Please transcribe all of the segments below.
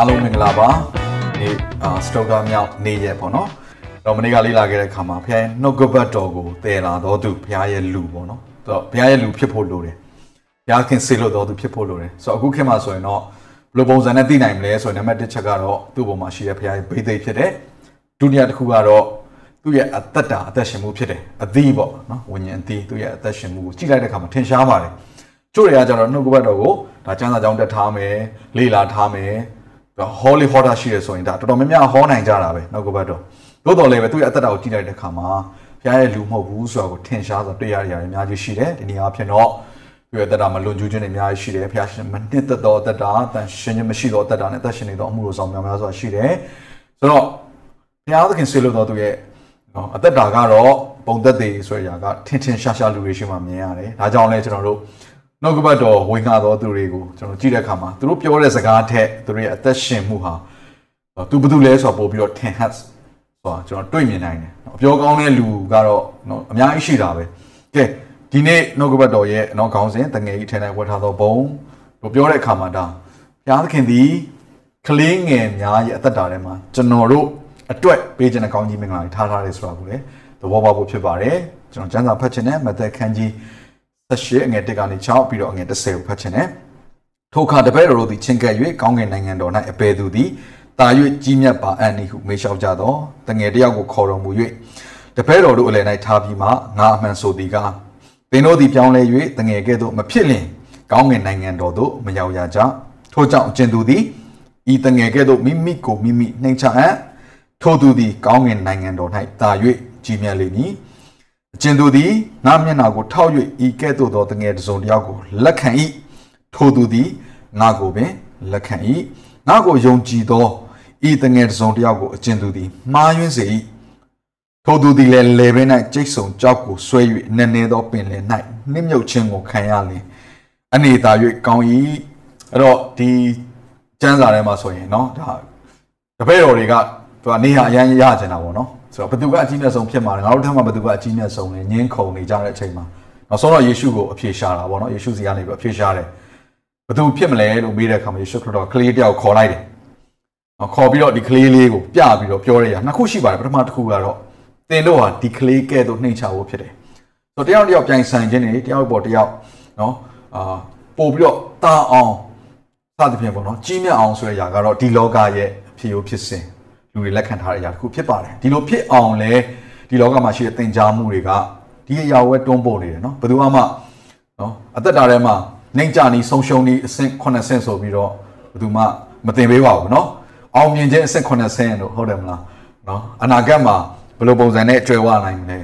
အားလုံးမင်္ဂလာပါဒီအာစတောကာမြောက်နေရက်ပေါ့နော်တော့မနေ့ကလေးလာခဲ့တဲ့ခါမှာဘုရားရဲ့နှုတ်ကပတ်တော်ကိုတည်လာတော်သူဘုရားရဲ့လူပေါ့နော်ဆိုတော့ဘုရားရဲ့လူဖြစ်ဖို့လိုတယ်ဘုရားခင်စေလို့တော်သူဖြစ်ဖို့လိုတယ်ဆိုတော့အခုခေတ်မှာဆိုရင်တော့ဘယ်လိုပုံစံနဲ့သိနိုင်မလဲဆိုရင်နံပါတ်1ချက်ကတော့သူ့ပုံမှာရှိတဲ့ဘုရားရဲ့ဘိသိက်ဖြစ်တယ်ဒုတိယတစ်ခုကတော့သူ့ရဲ့အသက်တာအသက်ရှင်မှုဖြစ်တယ်အသီးပေါ့နော်ဝิญဉာဏ်အသီးသူ့ရဲ့အသက်ရှင်မှုကိုကြည့်လိုက်တဲ့အခါမှာထင်ရှားပါတယ်ကျို့တွေကကြတော့နှုတ်ကပတ်တော်ကိုဒါကျမ်းစာကြောင်းတက်ထားမယ်လေ့လာထားမယ် ဟောလီဟောတာရှိရဆိုရင်ဒါတော်တော်များများဟောနိုင်ကြတာပဲနောက်ကဘတ်တော့သို့တော်လည်းပဲသူ့ရဲ့အသက်တာကိုကြည့်လိုက်တဲ့အခါမှာဘုရားရဲ့လူမဟုတ်ဘူးဆိုတာကိုထင်ရှားစွာတွေ့ရရတဲ့အများကြီးရှိတယ်ဒီနေရာဖြစ်တော့သူ့ရဲ့အသက်တာမှာလွန်ကျူးခြင်းတွေအများကြီးရှိတယ်ဘုရားရှင်မနှစ်သက်သောအသက်တာတန်ရှင်ခြင်းမရှိသောအသက်တာနဲ့အသက်ရှင်နေသောအမှုလိုဆောင်များများစွာရှိတယ်ဆိုတော့ဘုရားသခင်ဆွေးလို့တော်သူရဲ့နော်အသက်တာကတော့ပုံသက်သေးဆိုတဲ့အရာကထင်ထင်ရှားရှားလူတွေရှိမှမြင်ရတယ်ဒါကြောင့်လဲကျွန်တော်တို့ နှုတ်ကပတ်တော်ဝင်ငါသောသူတွေကိုကျွန်တော်ကြည့်တဲ့အခါမှာသူတို့ပြောတဲ့စကားထက်သူတို့ရဲ့အသက်ရှင်မှုဟာသူဘယ်သူလဲဆိုတော့ပို့ပြီးတော့ထင်ဟတ်ဆိုတာကျွန်တော်တွေ့မြင်နိုင်တယ်အပြောကောင်းတဲ့လူကတော့နော်အများကြီးရှိတာပဲကဲဒီနေ့နှုတ်ကပတ်တော်ရဲ့နော်ခေါင်းစဉ်တငယ်ကြီးထဲ၌ဝတ်ထားသောဘုံတို့ပြောတဲ့အခါမှာဒါဘုရားသခင်သည်ကလေးငယ်များရဲ့အသက်တာထဲမှာကျွန်တော်တို့အတွက်ပေးခြင်းအကောင်းကြီးမင်္ဂလာတွေထားထားတယ်ဆိုတာကိုလည်းသဘောပေါက်ဖို့ဖြစ်ပါတယ်ကျွန်တော်ကျမ်းစာဖတ်ခြင်းနဲ့မသက်ခန်းကြီး 18အငယ်1ကနေ6ပြီးတော့အငယ်10ကိုဖတ်ခြင်းနဲ့ထိုအခါတပည့်တော်တို့သည်ချင်းကပ်၍ကောင်းကင်နိုင်ငံတော်၌အပေသူသည်တာ၍ကြီးမြတ်ပါအံ့ဤဟုမေးလျှောက်ကြသောတငယ်တယောက်ကိုခေါ်တော်မူ၍တပည့်တော်တို့အလယ်၌ထားပြီးမှငါအမှန်ဆိုသည်ကားသင်တို့သည်ပြောင်းလဲ၍တငယ်ကဲ့သို့မဖြစ်လင်ကောင်းကင်နိုင်ငံတော်သို့မရောက်ရကြထို့ကြောင့်အကျဉ်သူသည်ဤတငယ်ကဲ့သို့မိမိကိုမိမိနှိမ်ချအံ့ထိုသူသည်ကောင်းကင်နိုင်ငံတော်၌တာ၍ကြီးမြတ်လိမ့်မည် အကျဉ်သူသည်ငါမျက်နာကိုထောက်၍ဤကဲ့သို့သောတငယ်တစ်စုံတစ်ယောက်ကိုလက်ခံ၏ထိုသူသည်ငါကိုပင်လက်ခံ၏ငါကိုယုံကြည်သောဤတငယ်တစ်စုံတစ်ယောက်ကိုအကျဉ်သူသည်မှားယွင်းစေ၏ထိုသူသည်လည်းလေဘဲ၌ကျိတ်ဆုံကြောက်ကိုဆွဲ၍နည်းနည်းသောပင်လယ်၌နှိမ့်မြုပ်ခြင်းကိုခံရလျင်အနေသာ၍ကောင်း၏အဲ့တော့ဒီကျမ်းစာထဲမှာဆိုရင်เนาะဒါတပည့်တော်တွေကသူကနေဟာအရန်ရကျင်တာပေါ့နော် ဆိုတော့ဘသူကအကြီးမြတ်ဆုံးဖြစ်မှာလဲငါတို့ထက်မှဘသူကအကြီးမြတ်ဆုံးလဲညင်းခုန်နေကြတဲ့အချိန်မှာနောက်ဆုံးတော့ယေရှုကိုအဖြေရှာတာပေါ့နော်ယေရှုစီကနေပြီးအဖြေရှာတယ်ဘသူဖြစ်မလဲလို့မေးတဲ့အခါမှာယေရှုခရစ်တော်ကလေးတယောက်ခေါ်လိုက်တယ်ခေါ်ပြီးတော့ဒီကလေးလေးကိုပြပြီးတော့ပြောရရနှစ်ခုရှိပါတယ်ပထမတစ်ခုကတော့သင်တို့ဟာဒီကလေးကဲ့သို့နှိမ့်ချဖို့ဖြစ်တယ်ဆိုတော့တယောက်တယောက်ပြိုင်ဆိုင်ခြင်းနေတယောက်ပေါ်တယောက်နော်အာပို့ပြီးတော့တာအောင်စသဖြင့်ပေါ့နော်ကြီးမြတ်အောင်ဆိုတဲ့အရာကတော့ဒီလောကရဲ့အဖြစ်ရိုးဖြစ်စဉ် လူတွေလက်ခံထားတဲ့အရာတစ်ခုဖြစ်ပါတယ်ဒီလိုဖြစ်အောင်လဲဒီလောကမှာရှိတဲ့သင်ကြားမှုတွေကဒီအရာဝဲတွန်းပို့နေတယ်နော်ဘယ်သူမှနော်အသက်တာထဲမှာနှိမ့်ကြနီဆုံးရှုံးနီအဆင့်9ဆင့်ဆိုပြီးတော့ဘယ်သူမှမတင်ပေးပါဘူးနော်အောင်မြင်ခြင်းအဆင့်9ဆင့်လို့ဟုတ်တယ်မလားနော်အနာဂတ်မှာဘယ်လိုပုံစံနဲ့ကြွယ်ဝနိုင်မလဲ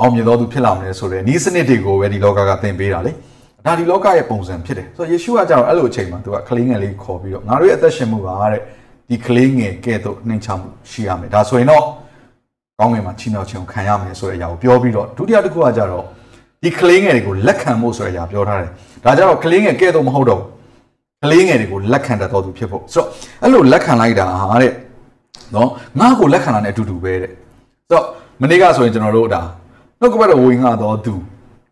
အောင်မြင်တော်သူဖြစ်လာမလဲဆိုတဲ့ဤစနစ်တွေကိုပဲဒီလောကကသင်ပေးတာလေဒါဒီလောကရဲ့ပုံစံဖြစ်တယ်ဆိုတော့ယေရှုကကြောက်အဲ့လိုအချိန်မှာသူကကလေးငယ်လေးခေါ်ပြီးတော့ငါတို့ရဲ့အသက်ရှင်မှုကတဲ့ ဒီကလေးငယ်ကဲ့သို့နှိမ်ချမှုရှိရမယ်ဒါဆိုရင်တော့ကောင်းငင်မှာချီးမြှောက်ခြင်းကိုခံရမယ်ဆိုတဲ့အရာကိုပြောပြီးတော့ဒုတိယတစ်ခုကကြတော့ဒီကလေးငယ်တွေကိုလက်ခံဖို့ဆိုတဲ့အရာပြောထားတယ်ဒါကြတော့ကလေးငယ်ကဲ့သို့မဟုတ်တော့ကလေးငယ်တွေကိုလက်ခံတတ်တော်သူဖြစ်ဖို့ဆိုတော့အဲ့လိုလက်ခံလိုက်တာဟာတဲ့နော်ငါ့ကိုလက်ခံတာ ਨੇ အတူတူပဲတဲ့ဆိုတော့မနေ့ကဆိုရင်ကျွန်တော်တို့ဒါနှုတ်ကပတ်တော်ဝင်ငါတော်သူ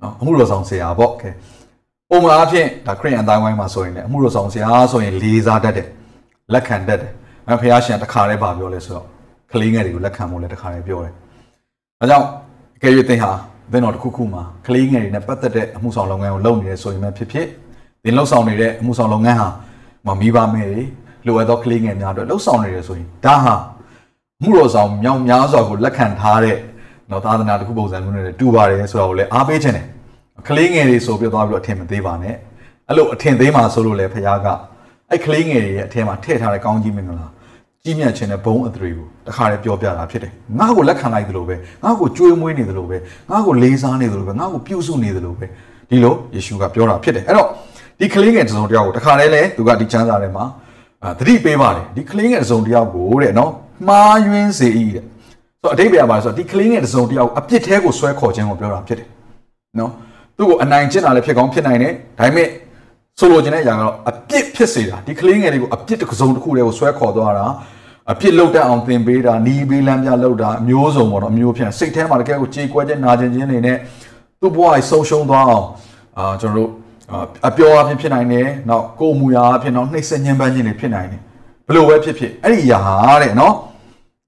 နော်အမှုတော်ဆောင်ဆရာပေါ့ကဲပုံမှန်အားဖြင့်ဒါခရစ်ယာန်အတိုင်းဝိုင်းမှာဆိုရင်လည်းအမှုတော်ဆောင်ဆရာဆိုရင်လေးစားတတ်တယ်လက်ခံတတ်တယ်။ အဲဖះရှင်တခါတည်းပါပြောလဲဆိုတော့ကလေးငယ်တွေကိုလက်ခံဖို့လည်းတခါတည်းပြောတယ်။ဒါကြောင့်အကယ်၍သင်ဟာသင်တော်တစ်ခုခုမှာကလေးငယ်တွေနဲ့ပတ်သက်တဲ့အမှုဆောင်လုပ်ငန်းကိုလုပ်နေတယ်ဆိုရင်မှဖြစ်ဖြစ်သင်လှုပ်ဆောင်နေတဲ့အမှုဆောင်လုပ်ငန်းဟာမမိဘမဲတွေလိုအပ်သောကလေးငယ်များအတွက်လှုပ်ဆောင်နေတယ်ဆိုရင်ဒါဟာမှုတော်ဆောင်မြောင်များစွာကိုလက်ခံထားတဲ့တော့သာသနာတစ်ခုပုံစံမျိုးနဲ့တူပါတယ်ဆိုတော့လည်းအားပေးခြင်းတယ်။ကလေးငယ်တွေဆိုပြသွားပြီးတော့အထင်မသေးပါနဲ့။အဲ့လိုအထင်သေးမှဆိုလို့လည်းဖះကအဲ့ကလေးငယ်တွေရဲ့အထဲမှာထည့်ထားတဲ့ကောင်းကြီးမင်္ဂလာ ကြီးမြတ်ခြင်းနဲ့ဘုံအထရေကိုတခါတည်းပြောပြတာဖြစ်တယ်ငါ့ကိုလက်ခံလိုက်သလိုပဲငါ့ကိုကြွေးမွေးနေသလိုပဲငါ့ကိုလေးစားနေသလိုပဲငါ့ကိုပြုစုနေသလိုပဲဒီလိုယေရှုကပြောတာဖြစ်တယ်အဲ့တော့ဒီကလေးငယ်တစ်စုံတယောက်ကိုတခါတည်းလဲသူကဒီချမ်းစာထဲမှာအာတတိပေးပါတယ်ဒီကလေးငယ်တစ်စုံတစ်ယောက်ကိုတဲ့နော်မှားယွင်းစေ၏တဲ့ဆိုတော့အတိတ်ပဲပါဆိုတော့ဒီကလေးငယ်တစ်စုံတစ်ယောက်အပြစ်သေးကိုဆွဲခေါ်ခြင်းကိုပြောတာဖြစ်တယ်နော်သူ့ကိုအနိုင်ကျင့်တာလည်းဖြစ်ကောင်းဖြစ်နိုင်တယ်ဒါပေမဲ့ဆိုလိုချင်တဲ့အရာကတော့အပြစ်ဖြစ်စေတာဒီကလေးငယ်တွေကိုအပြစ်တစ်စုံတစ်ခုတည်းကိုဆွဲခေါ်သွားတာ အပြစ်လောက်တတ်အောင်သင်ပေးတာနီးပေးလမ်းပြလောက်တာအမျိုးစုံပေါ့နော်အမျိုးဖြစ်စိတ်ထဲမှာတကယ်ကိုကြေကွဲခြင်းနာကျင်ခြင်းတွေနဲ့သူ့ဘဝကြီးဆုံးရှုံးသွားအောင်အာကျွန်တော်တို့အပျော်အဖြစ်ဖြစ်နိုင်တယ်နောက်ကိုယ်မူရာအဖြစ်တော့နှိမ့်ဆက်ညှဉ်းပန်းခြင်းတွေဖြစ်နိုင်တယ်ဘလို့ပဲဖြစ်ဖြစ်အဲ့ဒီအရာဟာတဲ့နော်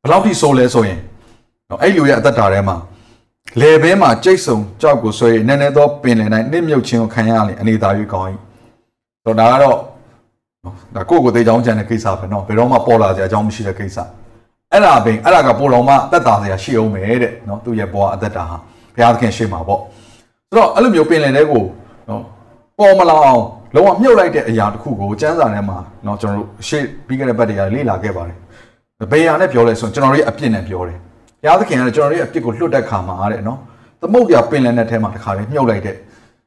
ဘယ်လောက်ထိဆိုးလဲဆိုရင်နော်အဲ့လူရဲ့အသက်တာထဲမှာလေဘဲမှာကြိတ်ဆုံကြောက်ကိုဆွဲရင်နည်းနည်းသောပင်လယ်တိုင်းနှိမ့်မြုပ်ခြင်းကိုခံရရင်အနေသာ၍ကောင်း၏ဆိုတော့ဒါကတော့ ဒါကိုယ့်ကိုယ်သေးချောင်းကြံတဲ့ကိစ္စပဲเนาะဘယ်တော့မှပေါ်လာစရာအကြောင်းမရှိတဲ့ကိစ္စအဲ့ဒါပင်အဲ့ဒါကပိုတော်မှအသက်တာစရာရှိအောင်ပဲတဲ့เนาะသူ့ရဲ့ဘဝအသက်တာဟာဘုရားသခင်ရှေ့မှာပေါ့ဆိုတော့အဲ့လိုမျိုးပင်လယ်တဲ့ကိုเนาะပေါ်မလာအောင်လုံးဝမြုပ်လိုက်တဲ့အရာတစ်ခုကိုစမ်းစာထဲမှာเนาะကျွန်တော်တို့ရှေ့ပြီးခဲ့တဲ့ဘက်တွေကလေ့လာခဲ့ပါတယ်ဘယ်ဟာနဲ့ပြောလဲဆိုရင်ကျွန်တော်တို့ရဲ့အပြစ်နဲ့ပြောတယ်ဘုရားသခင်ကကျွန်တော်တို့ရဲ့အပြစ်ကိုလွတ်တဲ့ခါမှာတဲ့เนาะသမုတ်ပြပင်လယ်နဲ့ထဲမှာတစ်ခါလေးမြုပ်လိုက်တဲ့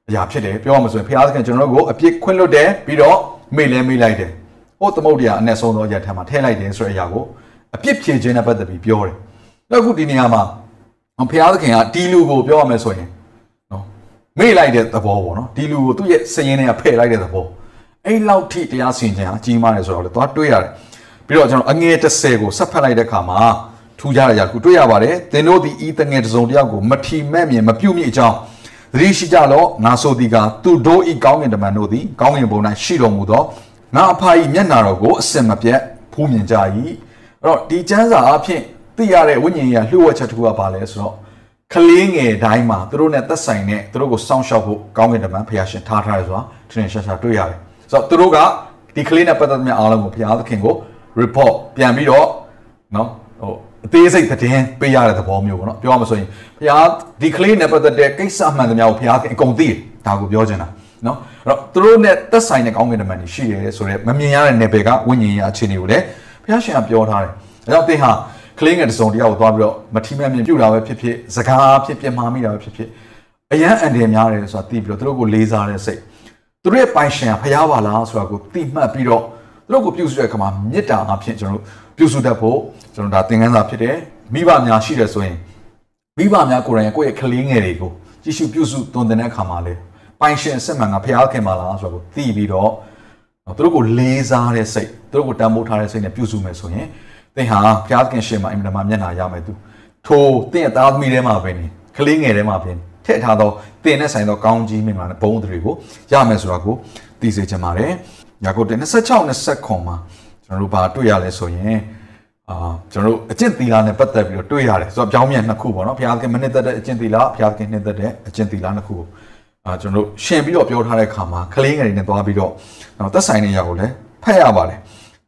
အရာဖြစ်တယ်ပြောရမှာဆိုရင်ဘုရားသခင်ကျွန်တော်တို့ကိုအပြစ်ခွင့်လွတ်တယ်ပြီးတော့ မေ့လဲမေ့လိုက်တယ်ဟိုသမုတ်တရားအနဲ့ဆုံးသောရက်ထဲမှာထည့်လိုက်တယ်ဆိုတဲ့အရာကိုအပြစ်ဖြေခြင်းနဲ့ပတ်သက်ပြီးပြောတယ်နောက်အခုဒီနေရာမှာဘုရားသခင်ကဒီလူကိုပြောရမယ်ဆိုရင်နော်မေ့လိုက်တဲ့သဘောပေါ့နော်ဒီလူကိုသူ့ရဲ့စည်ရင်းတွေကဖယ်လိုက်တဲ့သဘောအဲ့လောက်ထိတရားစင်ခြင်းအကြီးမားတယ်ဆိုတော့လေသွားတွေးရတယ်ပြီးတော့ကျွန်တော်အငယ်30ကိုဆက်ဖတ်လိုက်တဲ့အခါမှာထူးခြားတဲ့အရာကိုတွေးရပါတယ်သင်တို့ဒီဤတငယ်တစုံတယောက်ကိုမထီမဲ့မြင်မပြုတ်မြအကြောင်း သတိရှိကြလောငါဆိုသည်ကသူတို့ဤကောင်းကင်တမန်တို့သည်ကောင်းကင်ဘုံ၌ရှိတော်မူသောငါအဖာဤမျက်နာတော်ကိုအစင်မပြတ်ဖူးမြင်ကြ၏အဲ့တော့ဒီကျမ်းစာအဖြစ်သိရတဲ့ဝိညာဉ်ရေးလှုပ်ဝက်ချက်တစ်ခုကပါလဲဆိုတော့ကလေးငယ်တိုင်းမှာသူတို့နဲ့သက်ဆိုင်တဲ့သူတို့ကိုစောင့်ရှောက်ဖို့ကောင်းကင်တမန်ဖျားရှင်ထားထားရဆိုတာထင်ထင်ရှားရှားတွေ့ရတယ်ဆိုတော့သူတို့ကဒီကလေးနဲ့ပတ်သက်တဲ့အားလုံးကိုဘုရားသခင်ကို report ပြန်ပြီးတော့နော်ဟို အသေးစိတ်သတင်းပေးရတဲ့သဘောမျိုးပေါ့နော်ပြောရမှာဆိုရင်ဘုရားဒီကလေးနဲ့ပတ်သက်တဲ့ကိစ္စမှန်သမျှကိုဘုရားအကုန်သိတယ်ဒါကိုပြောချင်တာနော်အဲ့တော့သူတို့နဲ့သက်ဆိုင်တဲ့ကောင်းကင်တမန်တွေရှိတယ်ဆိုတော့မမြင်ရတဲ့နယ်ပယ်ကဝိညာဉ်ရေးအခြေအနေကိုလည်းဘုရားရှင်ကပြောထားတယ်အဲတော့သင်ဟာကလေးငယ်တစ်စုံတယောက်ကိုသွားပြီးတော့မထီမဲ့မြင်ပြုတ်တာပဲဖြစ်ဖြစ်စကားဖြစ်ပြမှားမိတာပဲဖြစ်ဖြစ်အရန်အန်တယ်များတယ်ဆိုတာသိပြီးတော့သူတို့ကိုလေးစားတဲ့စိတ်သူတို့ရဲ့ပိုင်ရှင်ကဘုရားပါလားဆိုတာကိုသိမှတ်ပြီးတော့ သူတို့ကိုပြုစုတဲ့အခါမှာမေတ္တာအဖြစ်ကျွန်တော်တို့ပြုစုတတ်ဖို့ကျွန်တော်ဒါသင်ခန်းစာဖြစ်တယ်မိဘများရှိတယ်ဆိုရင်မိဘများကိုယ်တိုင်ကိုယ့်ရဲ့ကလေးငယ်တွေကိုကြည့်ရှုပြုစုသွန်သင်တဲ့အခါမှာလေပိုင်ရှင်အစစ်မှန်ကဘုရားခင်ပါလားဆိုတော့သိပြီးတော့သူတို့ကိုလေးစားတဲ့စိတ်သူတို့ကိုတန်ဖိုးထားတဲ့စိတ်နဲ့ပြုစုမယ်ဆိုရင်သင်ဟာဘုရားခင်ရှင်မှာအင်မတန်မှမျက်နှာရမယ်သူထိုသင်ရဲ့သားသမီးထဲမှာပဲနေကလေးငယ်ထဲမှာပဲထည့်ထားတော့သင်နဲ့ဆိုင်သောကောင်းကြီးမင်္ဂလာနဲ့ဘုန်းတွေကိုရမယ်ဆိုတာကိုသိစေချင်ပါတယ်။ ယာကုပ်တဲ့26 29ခွန်မှာကျွန်တော်တို့ဘာတွေ့ရလဲဆိုရင်အာကျွန်တော်တို့အကျင့်သီလနဲ့ပတ်သက်ပြီးတော့တွေ့ရတယ်ဆိုတော့ပြောင်းပြန်နှစ်ခုပေါ့နော်ဘုရားခင်မနှစ်သက်တဲ့အကျင့်သီလဘုရားခင်နှစ်သက်တဲ့အကျင့်သီလနှစ်ခုကိုအာကျွန်တော်တို့ရှင်ပြီးတော့ပြောထားတဲ့အခါမှာကလေးငယ်တွေနဲ့သွားပြီးတော့သက်ဆိုင်တဲ့ຢာကိုလည်းဖတ်ရပါတယ်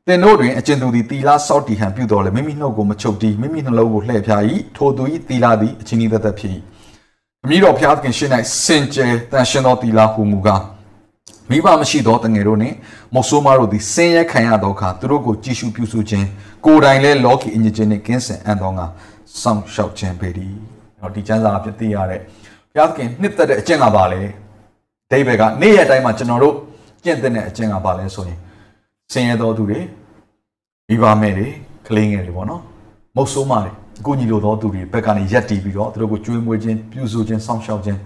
သင်တို့တွင်အကျင့်သူသည်တီလာစောက်တီဟန်ပြုတော်လဲမိမိနှုတ်ကိုမချုပ်တီးမိမိနှလုံးကိုလှည့်ဖြား၏ထိုသူ၏တီလာသည်အချင်းဤသက်သက်ဖြစ်၏အမိတော်ဘုရားသခင်ရှင်း၌စင်ကြယ်တန်ရှင်သောတီလာဟူမူကား မိဘမရှိသောတငယ်တို့နှင့်မော်ဆိုးမတို့သည်ဆင်းရဲခံရသောအခါသူတို့ကိုကြည်ရှုပြုစုခြင်းကိုယ်တိုင်လည်းလောကီအညစ်အကြေးနှင့်ကင်းစင်အံ့သောငါစောင့်ရှောက်ခြင်းပေသည်။တော့ဒီကျမ်းစာအဖြစ်သိရတဲ့ဘုရားသခင်နှစ်သက်တဲ့အကျင့်ကပါလေဒိဗေကနေ့ရက်တိုင်းမှာကျွန်တော်တို့ကျင့်တဲ့အကျင့်ကပါလဲဆိုရင်ဆင်းရဲသောသူတွေမိဘမဲ့တွေကလေးငယ်တွေပေါ့နော်မုတ်ဆိုးမတွေအကူညီလိုသောသူတွေဘက်ကနေရက်တီးပြီးတော့သူတို့ကိုကျွေးမွေးခြင်းပြုစုခြင်းစောင့်ရှောက်ခြင်း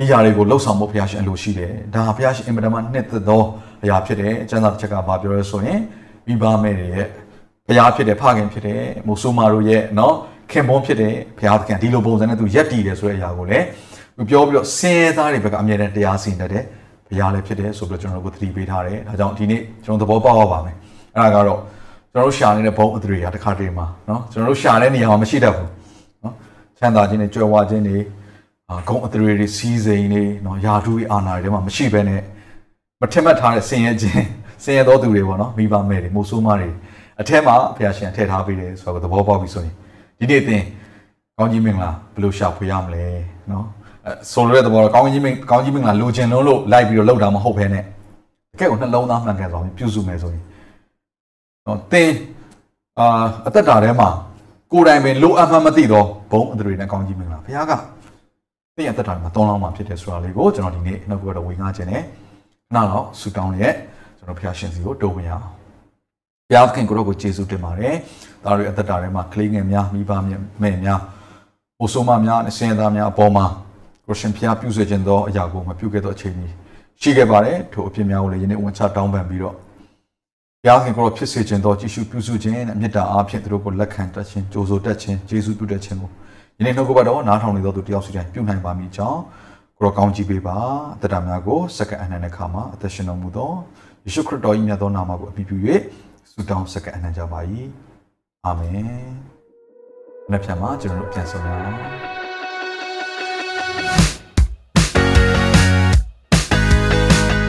ဒီຢာတွေကိုလှုပ်ဆောင်ဖို့ဘုရားရှင်အလိုရှိတယ်။ဒါဟာဘုရားရှင်အင်မတန်မှနှစ်သက်သောအရာဖြစ်တယ်။အကျမ်းစာတစ်ချက်ကဘာပြောလဲဆိုရင်မိဘမဲ့တွေရဲ့ဘုရားဖြစ်တယ်ဖခင်ဖြစ်တယ်မိုးဆိုးမာတို့ရဲ့နော်ခင်ပွန်းဖြစ်တယ်ဘုရားသခင်ဒီလိုပုံစံနဲ့သူယက်တည်တယ်ဆိုတဲ့အရာကိုလည်းသူပြောပြီးတော့စင်ရဲသားတွေဘက်ကအမြဲတမ်းတရားစီရင်တတ်တယ်ဘုရားလည်းဖြစ်တယ်ဆိုပြီးတော့ကျွန်တော်တို့ကိုသတိပေးထားတယ်။ဒါကြောင့်ဒီနေ့ကျွန်တော်သဘောပေါက်ရပါမယ်။အဲ့ဒါကတော့ကျွန်တော်တို့ရှာနေတဲ့ဘုံအသရေရာတစ်ခါတည်းမှာနော်ကျွန်တော်တို့ရှာတဲ့နေရာမှာမရှိတတ်ဘူး။နော်ချမ်းသာခြင်းတွေကြွယ်ဝခြင်းတွေ ဂုံအထရေတွေစီစိန်တွေနော်ယာထုတွေအာနာတွေထဲမှာမရှိဘဲနဲ့မထက်မှတ်ထားတဲ့ဆင်းရဲခြင်းဆင်းရဲသောသူတွေပေါ့နော်မိဘမဲ့တွေမိုးဆိုးမတွေအထက်မှာဘုရားရှင်ထည့်ထားပေးတယ်ဆိုတော့သဘောပေါက်ပြီဆိုရင်ဒီနေ့အတင်ကောင်းကြီးမင်္ဂလာဘယ်လိုရှာဖွေရမလဲနော်ဆိုလိုတဲ့သဘောတော့ကောင်းကြီးမင်ကောင်းကြီးမင်္ဂလာလိုချင်လုံးလို့လိုက်ပြီးတော့လောက်တာမဟုတ်ဘဲနဲ့တကယ့်ကိုနှလုံးသားမှန်ကန်စွာပြုစုမယ်ဆိုရင်နော်တင်အာအသက်တာထဲမှာကိုယ်တိုင်ပင်လိုအပ်မှမသိတော့ဘုံအထရေနဲ့ကောင်းကြီးမင်္ဂလာဘုရားက သင်ရဲ့အသက်တာမှာတောင်းလောင်းမှာဖြစ်တယ်ဆိုတာလေးကိုကျွန်တော်ဒီနေ့နောက်ကတော့ဝေငှခြင်းနဲ့ခဏတော့ဆူတောင်းလျက်ကျွန်တော်ဘုရားရှင်စီကိုတိုးဝင်ရအောင်ဘုရားသခင်ကိုရောကိုကျေးဇူးတင်ပါတယ်ဒါတွေအသက်တာထဲမှာကလေးငယ်များမိဘမဲ့များအိုဆိုးမများအစင်သားများအပေါ်မှာကိုရှင်ဖျားပြုစေခြင်းသောအရာကိုမပြုခဲ့သောအချိန်ကြီးရှိခဲ့ပါတယ်ထိုအဖြစ်များကိုလည်းယနေ့ဝန်ချတောင်းပန်ပြီးတော့ဘုရားခင်ကိုရောဖြစ်စေခြင်းသောကြည်ရှုပြုစုခြင်းနဲ့မေတ္တာအားဖြင့်သူတို့ကိုလက်ခံတတ်ခြင်းကြိုးဆိုတတ်ခြင်းကျေးဇူးပြုတတ်ခြင်းကို ယနေ့နှုတ်ကပတ်တော်နားထောင်နေသောသူတယောက်စီတိုင်းပြုနိုင်ပါမည်ကြောင်းကိုရောကောင်းချီးပေးပါအသက်တာများကိုစက္ကန့်အနှံ့တဲ့ခါမှာအသက်ရှင်တော်မူသောယေရှုခရစ်တော်၏မြတ်သောနာမကိုအမိပြု၍ဆုတောင်းစက္ကန့်အနှံ့ကြပါ၏အာမင်။နောက်ပြန်မှာကျွန်တော်တို့ပြန်ဆောင်